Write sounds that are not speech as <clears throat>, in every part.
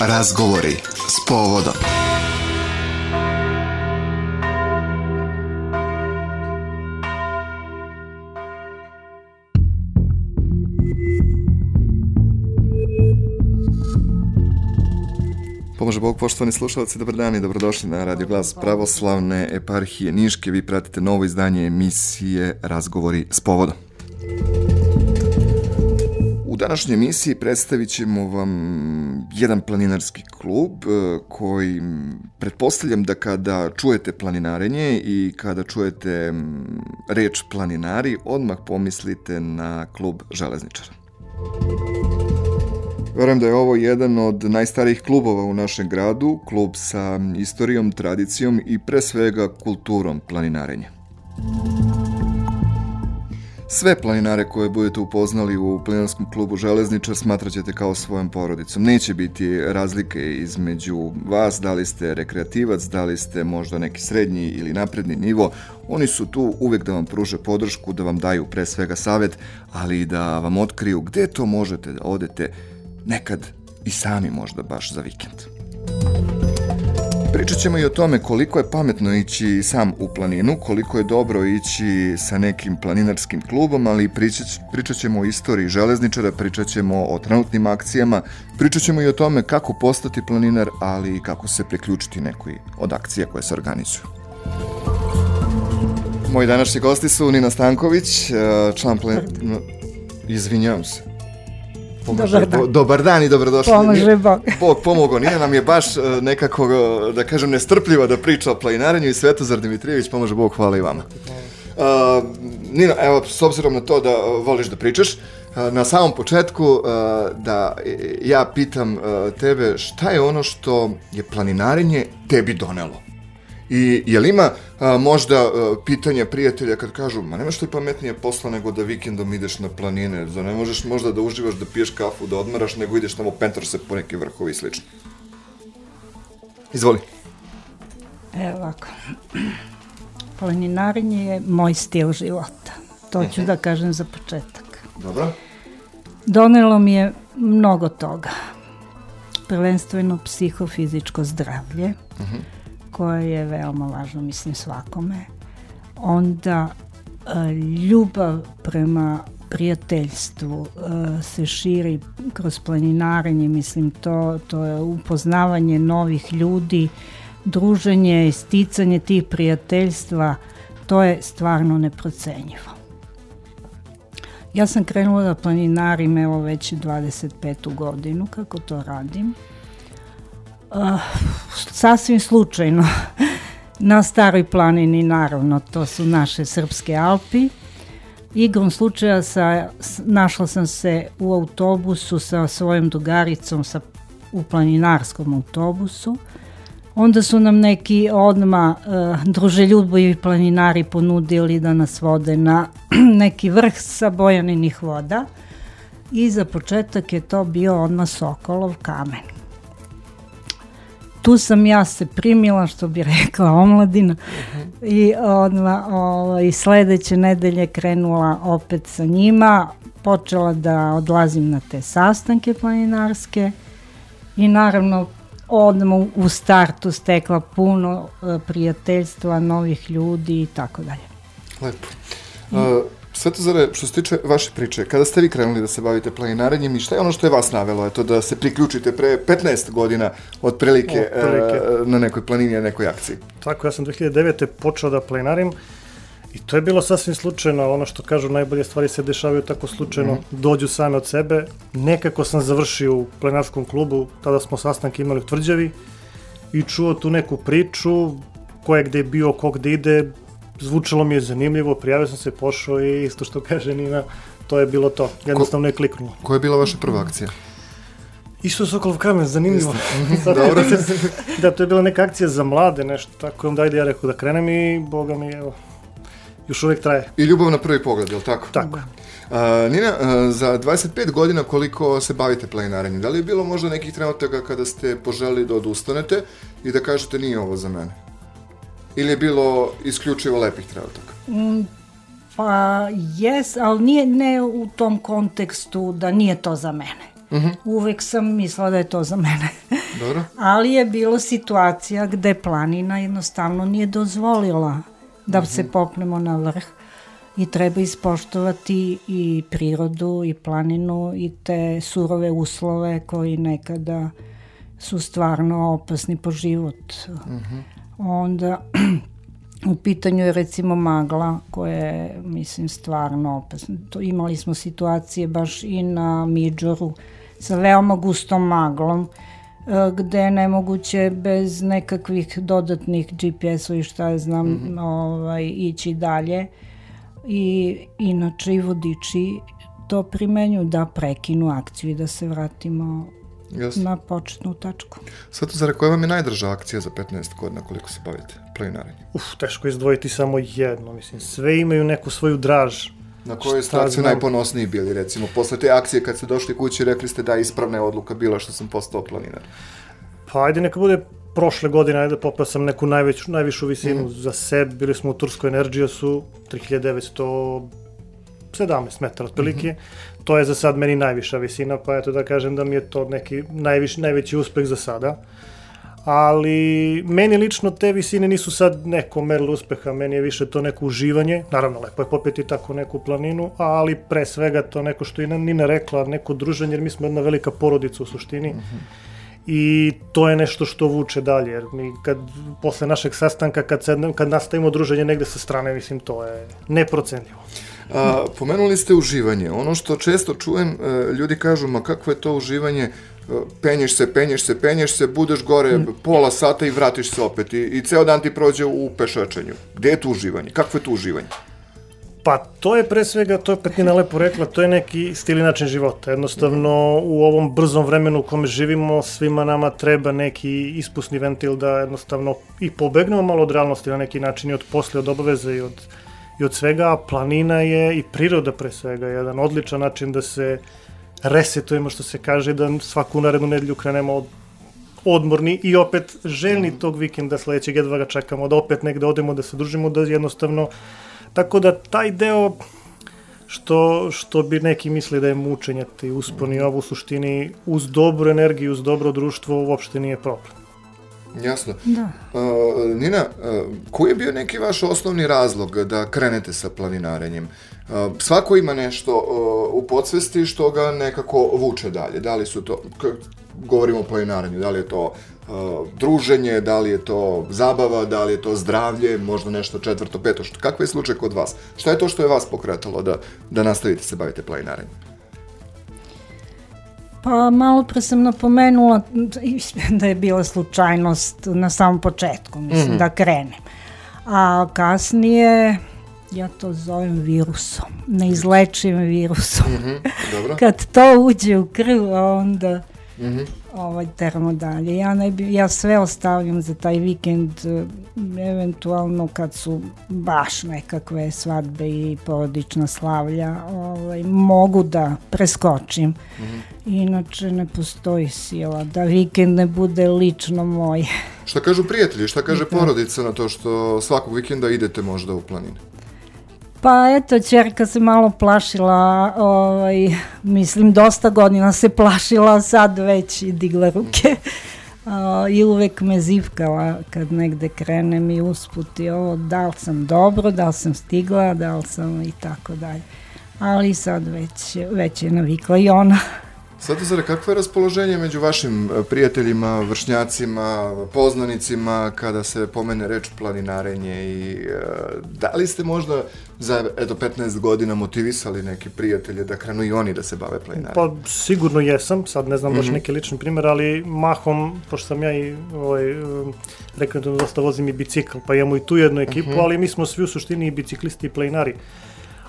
Razgovori s povodom. Pomože Bog, poštovani slušalci, dobar dan i dobrodošli na Radio Glas Pravoslavne eparhije Niške. Vi pratite novo izdanje emisije Razgovori s povodom. Današnjoj emisiji predstavit ćemo vam jedan planinarski klub e, koji pretpostavljam da kada čujete planinarenje i kada čujete reč planinari, odmah pomislite na klub železničara. Verujem da je ovo jedan od najstarijih klubova u našem gradu, klub sa istorijom, tradicijom i pre svega kulturom planinarenja. Sve planinare koje budete upoznali u planinarskom klubu Železničar smatraćete kao svojom porodicom. Neće biti razlike između vas, da li ste rekreativac, da li ste možda neki srednji ili napredni nivo. Oni su tu uvek da vam pruže podršku, da vam daju pre svega savet, ali i da vam otkriju gde to možete da odete nekad i sami možda baš za vikend. Pričat ćemo i o tome koliko je pametno ići sam u planinu, koliko je dobro ići sa nekim planinarskim klubom, ali pričat, ćemo o istoriji železničara, pričat ćemo o trenutnim akcijama, pričat ćemo i o tome kako postati planinar, ali i kako se priključiti nekoj od akcija koje se organizuju. Moji današnji gosti su Nina Stanković, član plan... <laughs> Izvinjavam se. Pomaže, dobar dan. dobar dan i dobrodošli. Pomaže Bog. <laughs> Bog pomogao. Nina nam je baš e, nekako, e, da kažem, nestrpljiva da priča o planinarenju i Svetozar Dimitrijević, pomaže Bog, hvala i vama. Uh, Nina, evo, s obzirom na to da voliš da pričaš, na samom početku da ja pitam tebe šta je ono što je planinarenje tebi donelo? I je li ima a, možda a, pitanja prijatelja kad kažu, ma nema što je pametnije posla nego da vikendom ideš na planine, za ne možeš možda da uživaš, da piješ kafu, da odmaraš, nego ideš tamo pentor se po neke vrhovi i slično. Izvoli. Evo ovako. Planinarenje je moj stil života. To ću da kažem za početak. Dobro. Donelo mi je mnogo toga. Prvenstveno psihofizičko zdravlje. Uh -huh koje je veoma važno, mislim, svakome. Onda e, ljubav prema prijateljstvu e, se širi kroz planinarenje, mislim, to, to je upoznavanje novih ljudi, druženje, sticanje tih prijateljstva, to je stvarno neprocenjivo. Ja sam krenula da planinarim evo već 25. godinu kako to radim Uh, sasvim slučajno. Na staroj planini naravno to su naše srpske Alpi. Igrom slučaja sa, našla sam se u autobusu sa svojom drugaricom sa, u planinarskom autobusu. Onda su nam neki odma uh, druželjubivi planinari ponudili da nas vode na <clears throat> neki vrh sa bojaninih voda. I za početak je to bio odmah Sokolov kamen tu sam ja se primila, što bi rekla omladina, uh -huh. i odma, ovaj, sledeće nedelje krenula opet sa njima, počela da odlazim na te sastanke planinarske i naravno odmah u startu stekla puno e, prijateljstva, novih ljudi i tako dalje. Lepo. Uh, Svetozare, što se tiče vaše priče, kada ste vi krenuli da se bavite planinarenjem i šta je ono što je vas navelo, eto, da se priključite pre 15 godina otprilike, otprilike. E, na nekoj planini, na nekoj akciji? Tako, ja sam 2009. počeo da planinarim i to je bilo sasvim slučajno, ono što kažu najbolje stvari se dešavaju tako slučajno, mm -hmm. dođu same od sebe. Nekako sam završio u planinarskom klubu, tada smo sastanke imali u Tvrđavi i čuo tu neku priču, ko je gde bio, ko gde ide, zvučalo mi je zanimljivo, prijavio sam se, pošao i isto što kaže Nina, to je bilo to. Jednostavno je kliknulo. Koja je bila vaša prva akcija? Isto Sokolov kamen, zanimljivo. <laughs> Dobro. da, to je bila neka akcija za mlade, nešto tako. Onda ajde ja rekao da krenem i boga mi, evo, još uvek traje. I ljubav na prvi pogled, je li tako? Tako. Uh, Nina, uh, za 25 godina koliko se bavite planinarenjem, da li je bilo možda nekih trenutaka kada ste poželi da odustanete i da kažete nije ovo za mene? Ili je bilo isključivo lepih trenutaka? Mm, pa jes, ali nije ne u tom kontekstu da nije to za mene. Uh mhm. -huh. Uvek sam mislila da je to za mene. <laughs> Dobro. Ali je bilo situacija gde planina jednostavno nije dozvolila da Mhm. se popnemo na vrh i treba ispoštovati i prirodu i planinu i te surove uslove koji nekada su stvarno opasni po život. Onda <clears throat> u pitanju je recimo magla koja je mislim stvarno opasna. To, imali smo situacije baš i na Midžoru sa veoma gustom maglom e, gde je nemoguće bez nekakvih dodatnih GPS-ova i šta je znam ovaj, ići dalje i inače i vodiči to primenju da prekinu akciju i da se vratimo Yes. na početnu tačku. Svetozare, koja vam je najdrža akcija za 15 godina koliko se bavite planinarenje? Uf, teško je izdvojiti samo jedno, mislim, sve imaju neku svoju draž. Na kojoj ste akciji najponosniji bili, recimo, posle te akcije kad ste došli kući rekli ste da je ispravna odluka bila što sam postao planinar? Pa ajde neka bude prošle godine, ajde popao sam neku najveću, najvišu visinu mm. za sebe, bili smo u Turskoj Energiosu, 3900 17 metara otprilike. Mm -hmm. To je za sad meni najviša visina, pa eto da kažem da mi je to neki najviš, najveći uspeh za sada. Ali meni lično te visine nisu sad neko merilo uspeha, meni je više to neko uživanje. Naravno, lepo je popeti tako neku planinu, ali pre svega to neko što je Nina rekla, neko druženje, jer mi smo jedna velika porodica u suštini. Mm -hmm i to je nešto što vuče dalje, jer mi kad, posle našeg sastanka, kad, sednem, kad nastavimo druženje negde sa strane, mislim, to je neprocenljivo. A, pomenuli ste uživanje. Ono što često čujem, e, ljudi kažu, ma kakvo je to uživanje, e, penješ se, penješ se, penješ se, budeš gore pola sata i vratiš se opet i, i ceo dan ti prođe u pešačenju. Gde je tu uživanje? Kakvo je tu uživanje? Pa to je pre svega, to je Petina lepo rekla, to je neki stil i način života. Jednostavno u ovom brzom vremenu u kome živimo svima nama treba neki ispusni ventil da jednostavno i pobegnemo malo od realnosti na neki način i od posle, od obaveze i od, i od svega. Planina je i priroda pre svega jedan odličan način da se resetujemo što se kaže da svaku narednu nedelju krenemo od odmorni i opet željni tog vikenda sledećeg jedva ga čekamo, da opet negde odemo, da se družimo, da jednostavno Tako da taj deo što, što bi neki misli da je mučenje ti usponi ovo u suštini uz dobru energiju, uz dobro društvo uopšte nije problem. Jasno. Da. Uh, Nina, uh, koji je bio neki vaš osnovni razlog da krenete sa planinarenjem? Uh, svako ima nešto uh, u podsvesti što ga nekako vuče dalje. Da li su to, govorimo o planinarenju, da li je to uh, druženje, da li je to zabava, da li je to zdravlje, možda nešto četvrto, peto. Što, kakva je slučaj kod vas? Šta je to što je vas pokretalo da, da nastavite se bavite planinarenjem? Pa malo pre sam napomenula <laughs> da je bila slučajnost na samom početku, mislim, mm -hmm. da krenem. A kasnije, ja to zovem virusom, neizlečivim virusom. Mm -hmm, dobro. <laughs> Kad to uđe u krv, onda mm -hmm. Ovaj, teramo dalje. Ja, ne ja sve ostavljam za taj vikend, eh, eventualno kad su baš nekakve svadbe i porodična slavlja, ovaj, mogu da preskočim. Mm -hmm. Inače ne postoji sila da vikend ne bude lično moj. Šta kažu prijatelji, šta kaže porodica na to što svakog vikenda idete možda u planine? Pa eto, čerka se malo plašila, ovaj, mislim dosta godina se plašila, sad već i digla ruke. Uh, I uvek me zivkala kad negde krenem i usput i ovo, da li sam dobro, da li sam stigla, da li sam i tako dalje. Ali sad već, već je navikla i ona. Svetozare, kakvo je raspoloženje među vašim e, prijateljima, vršnjacima, poznanicima kada se pomene reč planinarenje i e, da li ste možda za eto 15 godina motivisali neke prijatelje da krenu i oni da se bave planinarenjem? Pa sigurno jesam, sad ne znam baš mm -hmm. neki lični primjer, ali mahom, pošto sam ja i ovaj, rekreativno dosta vozim i bicikl, pa imamo i tu jednu ekipu, mm -hmm. ali mi smo svi u suštini i biciklisti i planinari.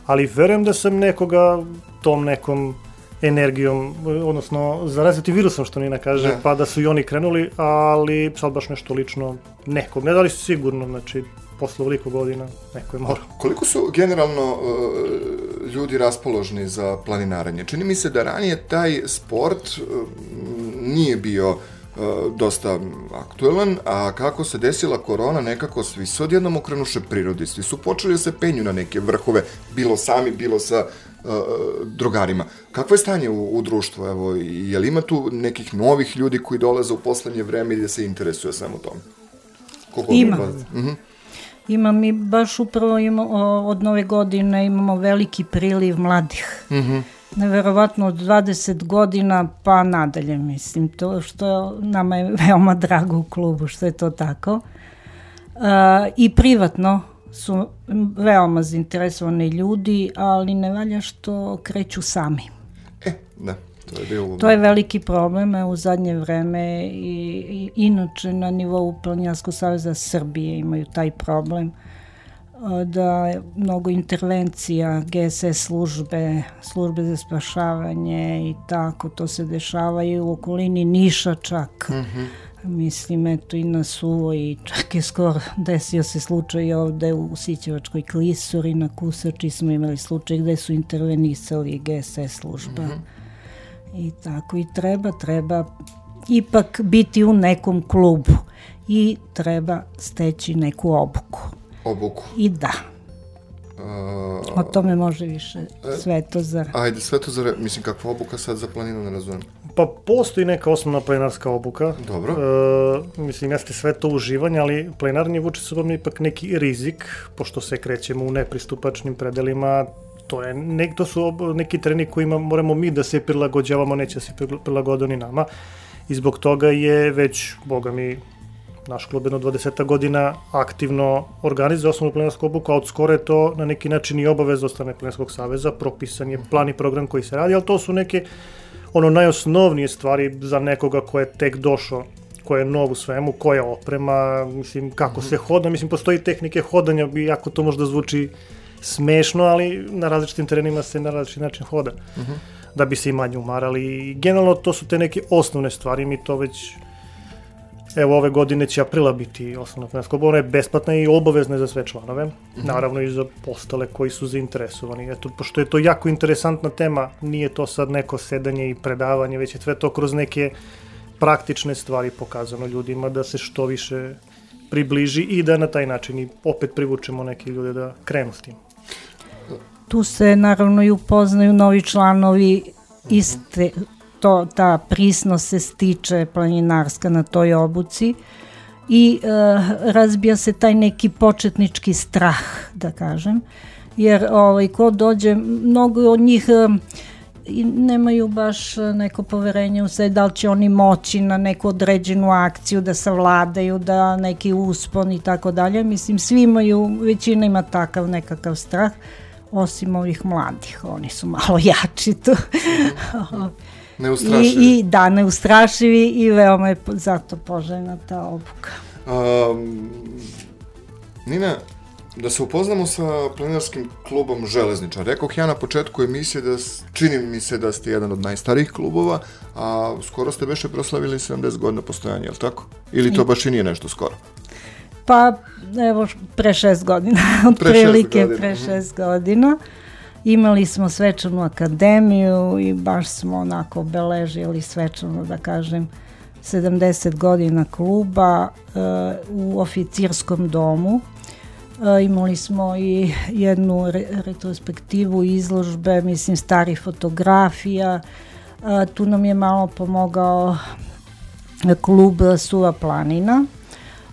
Ali verujem da sam nekoga tom nekom energijom, odnosno zaraziti virusom što Nina kaže, ne. pa da su i oni krenuli, ali sad baš nešto lično nekog, ne da li sigurno, znači posle ovoliko godina neko je morao. Koliko su generalno uh, ljudi raspoložni za planinarenje? Čini mi se da ranije taj sport uh, nije bio uh, dosta aktuelan, a kako se desila korona, nekako svi se odjednom okrenuše prirodi, svi su počeli da se penju na neke vrhove, bilo sami, bilo sa drugarima. Kakvo je stanje u, u društvu? Evo, je li ima tu nekih novih ljudi koji dolaze u poslednje vreme i da se interesuje samo tome? Koliko ima. Uh -huh. Ima mi baš upravo ima, od nove godine imamo veliki priliv mladih. Uh -huh. Neverovatno od 20 godina pa nadalje, mislim. To što nama je veoma drago u klubu, što je to tako. Uh, I privatno su veoma zainteresovani ljudi, ali ne valja što kreću sami. E, da. To je, bio... to je veliki problem u zadnje vreme i, i inače na nivou Planinarskog savjeza Srbije imaju taj problem da mnogo intervencija GSS službe, službe za spašavanje i tako, to se dešava i u okolini Niša čak. Mm -hmm. Mislim, eto i na Suvo i čak je skoro desio se slučaj ovde u Sićevačkoj klisuri, na Kusači smo imali slučaj gde su intervenisali GSS služba. Mm -hmm I tako i treba, treba ipak biti u nekom klubu i treba steći neku obuku. Obuku. I da. Uh, o tome može više e, Svetozar. Ajde, Svetozar, mislim, kakva obuka sad za planinu, ne razumijem. Pa postoji neka osnovna plenarska obuka. Dobro. E, mislim, jeste sve to uživanje, ali plenarni vuče sobom ipak neki rizik, pošto se krećemo u nepristupačnim predelima, to je nek, to su neki treni kojima moramo mi da se prilagođavamo, neće da se prilagode ni nama. I zbog toga je već, boga mi, naš klub jedno 20 godina aktivno organizuje osnovnu plenarsku obuku, a od skoro je to na neki način i obavez ostane plenarskog saveza, propisan je plan i program koji se radi, ali to su neke ono najosnovnije stvari za nekoga ko je tek došao ko je nov u svemu, koja oprema, mislim, kako se hoda, mislim, postoji tehnike hodanja, iako to možda zvuči smešno, ali na različitim terenima se na različit način hoda. Uh. -huh. Da bi se i manje umarali. Generalno to su te neke osnovne stvari, mi to već Evo, ove godine će aprila biti osnovna finanska Ona je besplatna i obavezna za sve članove, mm -hmm. naravno i za postale koji su zainteresovani. Eto, pošto je to jako interesantna tema, nije to sad neko sedanje i predavanje, već je sve to kroz neke praktične stvari pokazano ljudima da se što više približi i da na taj način i opet privučemo neke ljude da krenu s tim tu se naravno i upoznaju novi članovi iste, to, ta prisnost se stiče planinarska na toj obuci i e, razbija se taj neki početnički strah, da kažem, jer ovaj, ko dođe, mnogo od njih e, nemaju baš neko poverenje u sve, da li će oni moći na neku određenu akciju da savladaju, da neki uspon i tako dalje. Mislim, svi imaju, većina ima takav nekakav strah osim ovih mladih, oni su malo <laughs> jači tu. <laughs> neustrašivi. I, I da, neustrašivi i veoma je zato poželjna ta obuka. Um, Nina, da se upoznamo sa plenarskim klubom Železničar. Rekoh ja na početku emisije da čini mi se da ste jedan od najstarijih klubova, a skoro ste beše proslavili 70 godina postojanja, je li tako? Ili to baš i nije nešto skoro? Pa, evo, pre šest godina, <laughs> otprilike pre šest godina. Imali smo svečanu akademiju i baš smo onako obeležili svečano, da kažem, 70 godina kluba uh, u oficirskom domu. Uh, imali smo i jednu re retrospektivu izložbe, mislim, stari fotografija. Uh, tu nam je malo pomogao klub Suva planina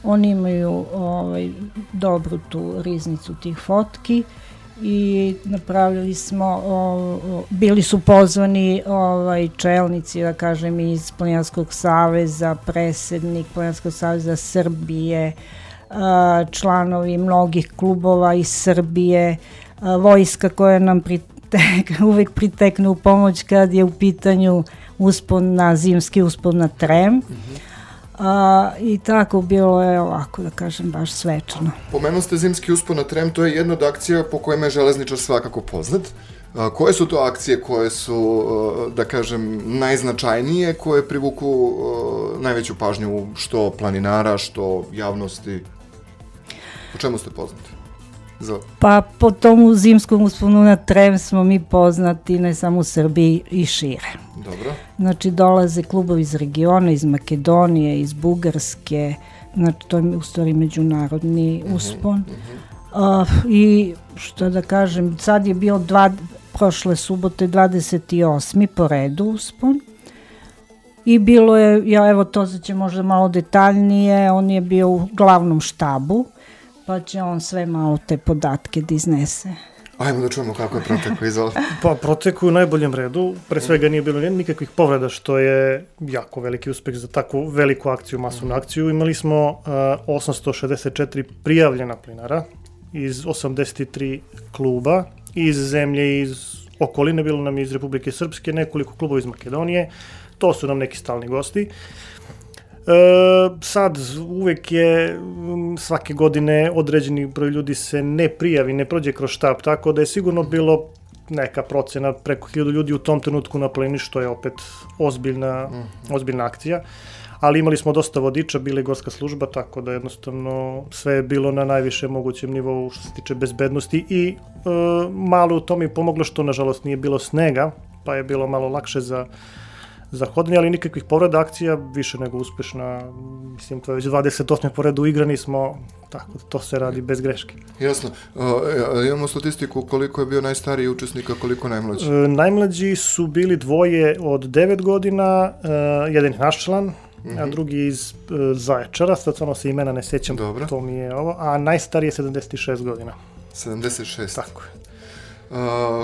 Oni imaju ovaj, dobru tu riznicu tih fotki i napravili smo, o, bili su pozvani ovaj, čelnici, da kažem, iz Planinarskog saveza, presednik Planinarskog saveza Srbije, članovi mnogih klubova iz Srbije, vojska koja nam pritek, <laughs> uvek pritekne u pomoć kad je u pitanju uspon na zimski uspon na Trem. Mm -hmm A, I tako bilo je ovako, da kažem, baš svečano. Pomenu ste zimski uspon na Trem, to je jedna od akcija po kojima je železničar svakako poznat. A, koje su to akcije koje su, da kažem, najznačajnije, koje privuku najveću pažnju što planinara, što javnosti? Po čemu ste poznati? Za... Pa po tomu zimskom usponu na Trem smo mi poznati ne samo u Srbiji i šire. Dobro. Znači dolaze klubovi iz regiona, iz Makedonije, iz Bugarske, znači to je u stvari međunarodni mhm, uspon. Uh -huh. uh, I što da kažem, sad je bio dva, prošle subote 28. po redu uspon. I bilo je, ja evo to će možda malo detaljnije, on je bio u glavnom štabu, pa će on sve malo te podatke da iznese. Ajmo da čujemo kako je protekao, izvoli. <laughs> Pa proteku u najboljem redu, pre svega nije bilo nikakvih povreda, što je jako veliki uspeh za takvu veliku akciju, masovnu akciju. Imali smo uh, 864 prijavljena plinara iz 83 kluba, iz zemlje, iz okoline, bilo nam iz Republike Srpske, nekoliko klubova iz Makedonije, to su nam neki stalni gosti. E, sad, uvek je svake godine određeni broj ljudi se ne prijavi, ne prođe kroz štab, tako da je sigurno bilo neka procena preko 1000 ljudi u tom trenutku na pleni, što je opet ozbiljna, ozbiljna akcija. Ali imali smo dosta vodiča, bili gorska služba, tako da jednostavno sve je bilo na najviše mogućem nivou što se tiče bezbednosti i e, malo u tome i pomoglo što nažalost nije bilo snega, pa je bilo malo lakše za za hodanje, ali nikakvih povreda akcija, više nego uspešna, mislim, to je već 28. poredu igrani smo, tako da to se radi bez greške. Jasno. Uh, imamo statistiku koliko je bio najstariji učesnik, a koliko najmlađi? E, najmlađi su bili dvoje od 9 godina, e, jedan je naš član, mm -hmm. a drugi iz e, Zaječara, sad samo se imena ne sećam, Dobro. to mi je ovo, a najstariji je 76 godina. 76. Tako je. Uh,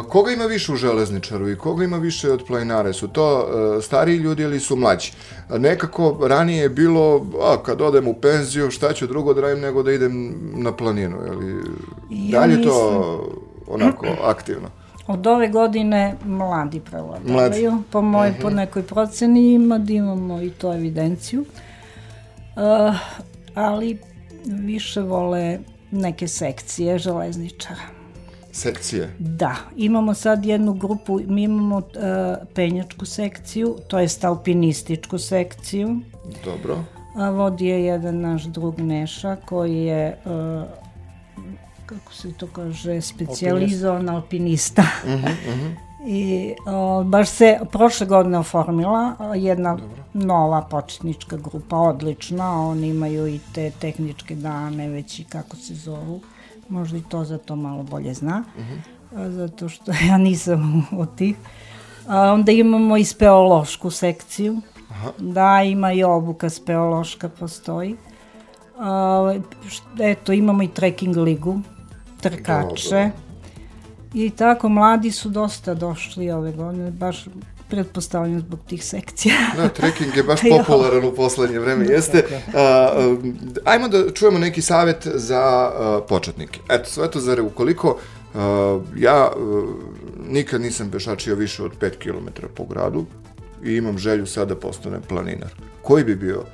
koga ima više u železničaru i koga ima više od planinare? Su to uh, stariji ljudi ili su mlađi? Nekako ranije je bilo, a kad odem u penziju, šta ću drugo da radim nego da idem na planinu? Jeli, Ja dalje to mislim- onako aktivno? Od ove godine mladi prevladavaju, Mladi. po mojoj, po nekoj proceni ima da imamo i to evidenciju. Uh, ali više vole neke sekcije železničara. Sekcije. Da, imamo sad jednu grupu, mi imamo uh, penjačku sekciju, to jest alpinističku sekciju. Dobro. A vodi je jedan naš drug Neša koji je, uh, kako se to kaže, specijalizovan alpinista. <laughs> I o, baš se prošle godine oformila jedna nova početnička grupa, odlična, oni imaju i te tehničke dane već i kako se zovu, možda i to za to malo bolje zna, a, zato što <laughs> ja nisam <laughs> od tih. A, onda imamo i speološku sekciju, da ima i obuka speološka postoji. A, eto, imamo i trekking ligu, trkače. Dobro. I tako, mladi su dosta došli ove godine, baš pretpostavljam zbog tih sekcija. <laughs> Da, trekking je baš <laughs> popularan u poslednje vreme, jeste. A, ajmo da čujemo neki savet za a, početnike. Eto, Svetozare, ukoliko a, ja a, nikad nisam pešačio više od 5 km po gradu i imam želju sad da postanem planinar, koji bi bio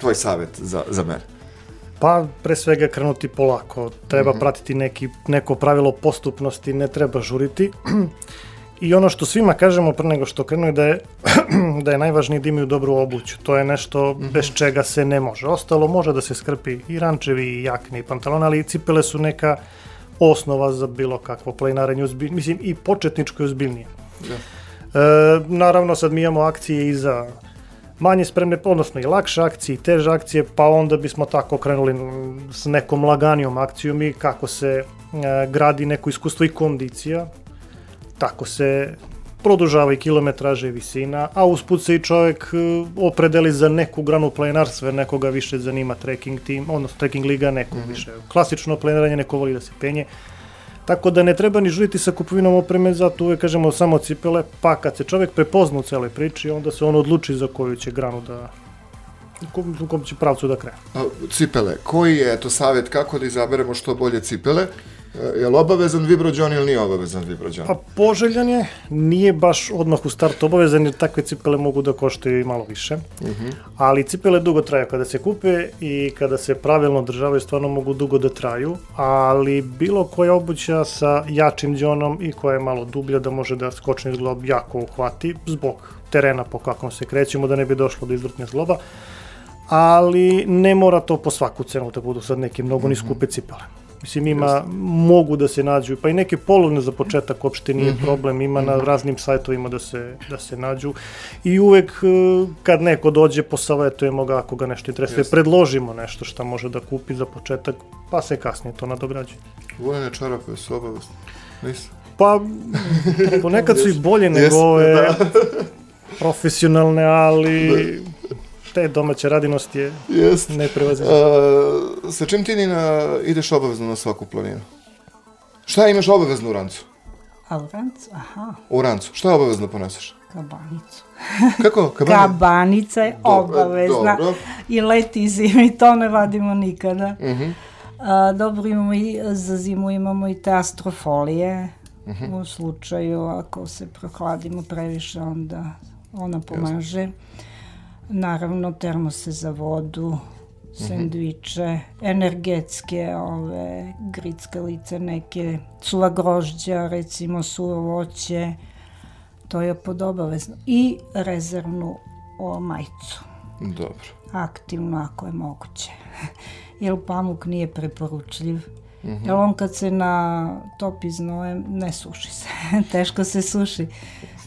tvoj savet za, za mene? Pa, pre svega krenuti polako. Treba pratiti neki, neko pravilo postupnosti, ne treba žuriti. <clears throat> I ono što svima kažemo pre nego što krenu je da je, <clears throat> da je najvažnije da imaju dobru obuću. To je nešto bez čega se ne može. Ostalo može da se skrpi i rančevi, i jakne, i pantalone, ali cipele su neka osnova za bilo kakvo planinarenje, uzbilj, mislim i početničko i ozbiljnije. Da. E, naravno sad mi imamo akcije i za manje spremne, odnosno i lakše akcije i teže akcije, pa onda bismo tako krenuli mm, s nekom laganijom akcijom i kako se e, gradi neko iskustvo i kondicija, tako se produžava i kilometraže i visina, a usput se i čovjek e, opredeli za neku granu planinarstva, nekoga više zanima trekking tim, odnosno trekking liga, nekog više klasično planiranje, neko voli da se penje. Tako da ne treba ni žuriti sa kupovinom opreme, zato uvek kažemo samo cipele, pa kad se čovjek prepozna u celoj priči, onda se on odluči za koju će granu da u kom, će pravcu da krene. Cipele, koji je to savjet kako da izaberemo što bolje cipele? E, Je li obavezan vibrođon ili nije obavezan vibrođon? Pa poželjan je, nije baš odmah u startu obavezan jer takve cipele mogu da koštaju i malo više. Ali cipele dugo traju kada se kupe i kada se pravilno održavaju stvarno mogu dugo da traju, ali bilo koja obuća sa jačim džonom i koja je malo dublja da može da skočni zglob jako uhvati zbog terena po kakvom se krećemo da ne bi došlo do izvrtne zgloba ali ne mora to po svaku cenu da budu sad neke mnogo ni skupe cipele. Mislim, ima, mogu da se nađu, pa i neke polovne za početak uopšte nije problem, ima na raznim sajtovima da se, da se nađu i uvek e, kad neko dođe posavetujemo ga ako ga nešto interesuje, predložimo nešto šta može da kupi za početak, pa se kasnije to nadograđuje. Vojne čarape su obavezne. Nisu. Pa, ponekad su i bolje <laughs> nego ove da. profesionalne, ali te domaće radinost je Jest. neprevaziđena. Uh, sa čim ti Nina ideš obavezno na svaku planinu? Šta imaš obavezno u rancu? A u rancu, aha, U rancu. Šta obavezno poneseš? kabanicu. Kako? <laughs> Kabane? Kabanica je Dobro, obavezna. dobro. I leti i zimi, to ne vadimo nikada. Mhm. A, dobro, imamo i, za zimu imamo i te astrofolije. Mhm. U slučaju ako se prohladimo previše, onda ona pomaže. Naravno, termose za vodu, Mhm. sendviče, energetske, ove, grickalice neke, suva grožđa, recimo suvo voće, to je pod obavezno. I rezervnu o, majicu Dobro. aktivno ako je moguće. <laughs> Jer pamuk nije preporučljiv. Jer on kad se natopi znojem, ne suši se. <laughs> Teško se suši.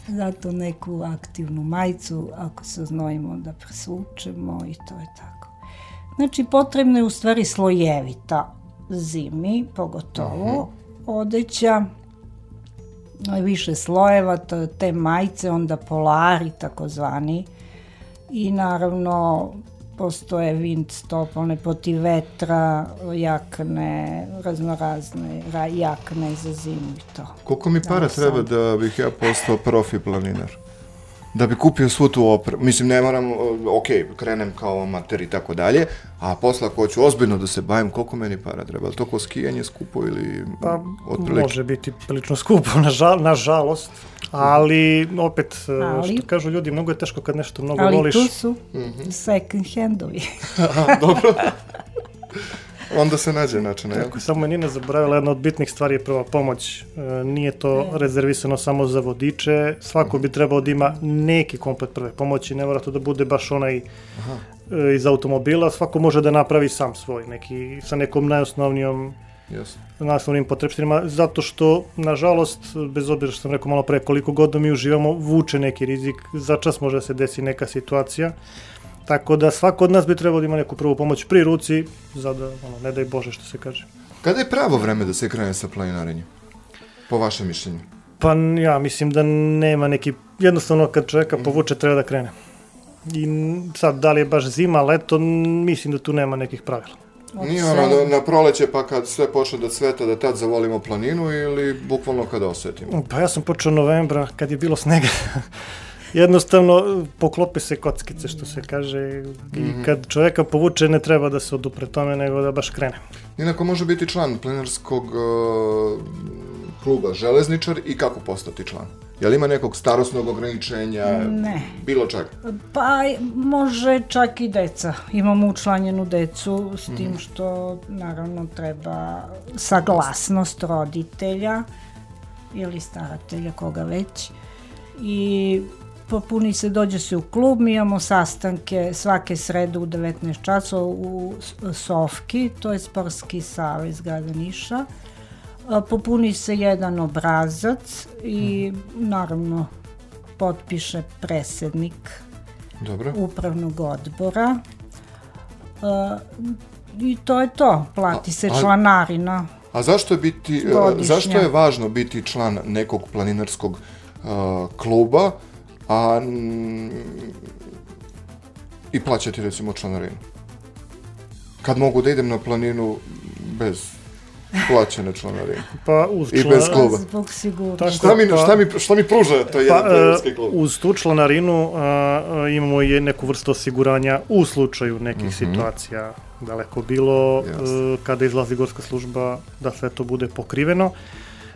Zato neku aktivnu majicu, ako se znojimo da presvučemo i to je tako. Znači, potrebno je u stvari slojevita zimi, pogotovo, odeća, više slojeva, to- te majice, onda polari takozvani, i naravno postoje wind stop, one protiv vetra, jakne, raznorazne ra- jakne za zimu i to. Koliko mi para treba da bih ja postao profi planinar? Da bi kupio svu tu opremu. Mislim, ne moram, ok, krenem kao amater i tako dalje, a posle ako hoću ozbiljno da se bavim, koliko meni para treba? Je to ko skijanje skupo ili Pa, otprilike? može biti prilično skupo, <laughs> nažal, nažalost, ali opet, e, Ali- što kažu ljudi, mnogo je teško kad nešto mnogo Ali voliš. tu su second handovi. <laughs> Dobro. <laughs> Onda se nađe način, jel? Ako samo je Nina zaboravila, jedna od bitnih stvari je prva pomoć. E, nije to rezervisano samo za vodiče, svako bi trebao da ima neki komplet prve pomoći, ne mora to da bude baš onaj e, iz automobila, svako može da napravi sam svoj, neki, sa nekom najosnovnijom Jasno. naslovnim potrebštinama, zato što, nažalost, bez obzira što sam rekao malo pre, koliko god da mi uživamo, vuče neki rizik, za čas može da se desi neka situacija, tako da svako od nas bi trebao da ima neku prvu pomoć pri ruci, za da, ono, ne daj Bože što se kaže. Kada je pravo vreme da se krene sa planinarenjem? Po vašem mišljenju? Pa ja mislim da nema neki, jednostavno kad čovjeka povuče treba da krene. I sad, da li je baš zima, leto, mislim da tu nema nekih pravila. Od Nije ono na, na proleće pa kad sve počne da cveta da tad zavolimo planinu ili bukvalno kada osetimo? Pa ja sam počeo novembra kad je bilo snega. Jednostavno poklope se kockice što se kaže i kad čovjeka povuče ne treba da se odupre tome nego da baš krene. Inako može biti član plenarskog uh, kluba Železničar i kako postati član? Je li ima nekog starosnog ograničenja? Ne. Bilo čega? Pa može čak i deca. Imamo učlanjenu decu s tim što naravno treba saglasnost roditelja ili staratelja, koga već. I popuni se, dođe se u klub, mi imamo sastanke svake srede u 19 časova u Sofki, to je Sportski savez grada Niša. Popuni se jedan obrazac i naravno potpiše predsjednik Dobro. upravnog odbora. E, I to je to, plati se A- a- članarina. A zašto je biti, uh, Godišnja. zašto je važno biti član nekog planinarskog uh, kluba, a mm, i plaćati recimo članarinu? Kad mogu da idem na planinu bez plaćene članarine? Pa uz I bez kluba. Zbog sigurnosti. Tako- Šta mi, Pa- šta mi, šta mi pruža to jedan Pa, planinarski e, klub? uz tu članarinu a, imamo i neku vrstu osiguranja u slučaju nekih situacija daleko bilo, e, kada izlazi gorska služba, da sve to bude pokriveno.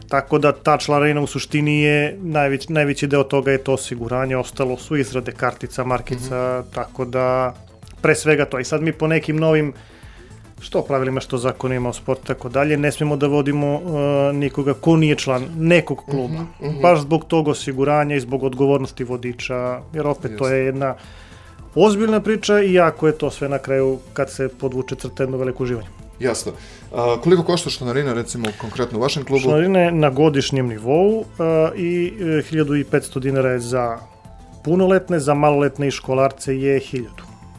Tako da ta članarina u suštini je najveć, najveći deo toga je to osiguranje, ostalo su izrade kartica, markica, tako da pre svega to. I sad mi po nekim novim što pravilima, što zakonima o sportu tako dalje, ne smemo da vodimo uh, nikoga ko nije član nekog kluba. Baš zbog tog osiguranja i zbog odgovornosti vodiča, jer opet to je jedna ozbiljna priča i jako je to sve na kraju kad se podvuče crta jedno veliko uživanje. Jasno. A, koliko košta članarina recimo konkretno u vašem klubu? Članarina je na godišnjem nivou i e, 1500 dinara je za punoletne, za maloletne i školarce je 1000.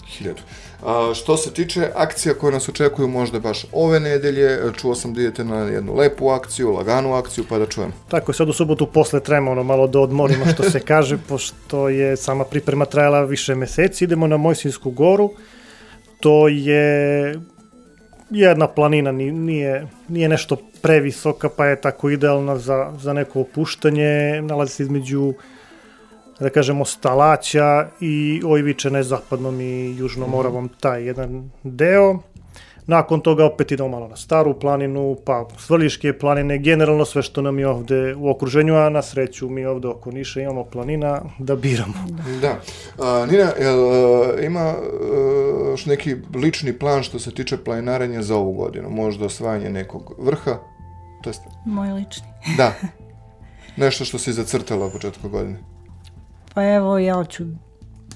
Hiljadu. A, što se tiče akcija koje nas očekuju možda baš ove nedelje, čuo sam da idete na jednu lepu akciju, laganu akciju, pa da čujem. Tako, sad u subotu posle trema ono malo da odmorimo što se kaže, <laughs> pošto je sama priprema trajala više meseci, idemo na Mojsinsku goru, to je jedna planina, nije, nije nešto previsoka, pa je tako idealna za, za neko opuštanje, nalazi se između da kažemo, Stalaća i Ojvičene zapadnom i južnom Moravom taj jedan deo. Nakon toga opet idemo malo na staru planinu, pa Svrliške planine, generalno sve što nam je ovde u okruženju, a na sreću mi ovde oko Niša imamo planina da biramo. Da. A, Nina, jel, a, ima još neki lični plan što se tiče planinarenja za ovu godinu? Možda osvajanje nekog vrha? To jest... Moj lični. <laughs> Da. Nešto što si zacrtala u početku godine. Pa evo, ja hoću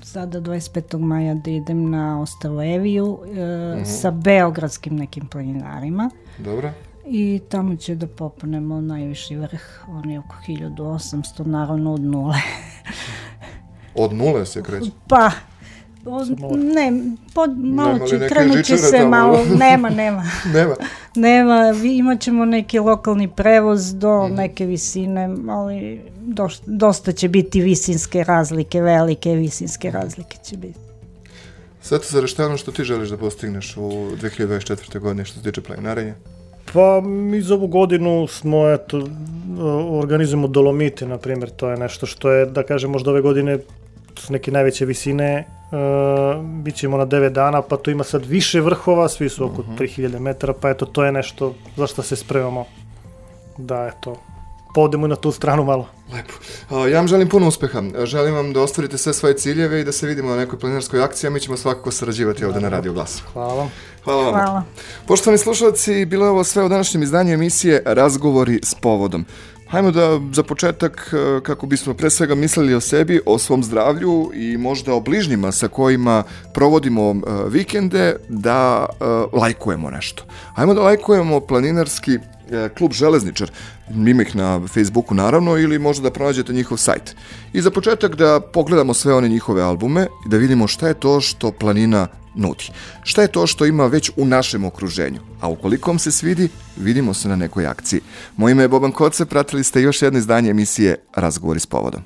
sada 25. maja da idem na Ostrvo Eviju e, uh mhm. -huh. sa beogradskim nekim planinarima. Dobro. I tamo će da popnemo najviši vrh, on je oko 1800, naravno od nule. od nule se kreće? Pa, O, ne, pod, malo će, krenut će se malo, <laughs> nema, nema. <laughs> nema. nema, imat ćemo neki lokalni prevoz do mm. neke visine, ali dosta, dosta će biti visinske razlike, velike visinske razlike će biti. Šta je ono što ti želiš da postigneš u 2024. godine što se tiče planinarenja? Pa mi za ovu godinu smo, eto, organizujemo Dolomite, na primjer, to je nešto što je, da kažem, možda ove godine su neke najveće visine, uh, bit ćemo na 9 dana, pa to ima sad više vrhova, svi su oko uh -huh. 3000 metara, pa eto, to je nešto za što se spremamo da, eto, podemo na tu stranu malo. Lepo. Ja vam želim puno uspeha. Želim vam da ostvarite sve svoje ciljeve i da se vidimo na nekoj planinarskoj akciji, a mi ćemo svakako sarađivati ovde na Radio Glasu. Hvala vam. Hvala vam. Hvala. Poštovani slušalci, bilo je ovo sve u današnjem izdanju emisije Razgovori s povodom. Hajmo da za početak, e, kako bismo pre svega mislili o sebi, o svom zdravlju i možda o bližnjima sa kojima provodimo e, vikende, da e, lajkujemo nešto. Hajmo da lajkujemo planinarski klub Železničar, ima ih na Facebooku naravno ili možda da pronađete njihov sajt. I za početak da pogledamo sve one njihove albume i da vidimo šta je to što planina nudi. Šta je to što ima već u našem okruženju? A ukoliko vam se svidi, vidimo se na nekoj akciji. Moje ime je Boban Koce, pratili ste još jedno izdanje emisije Razgovori s povodom.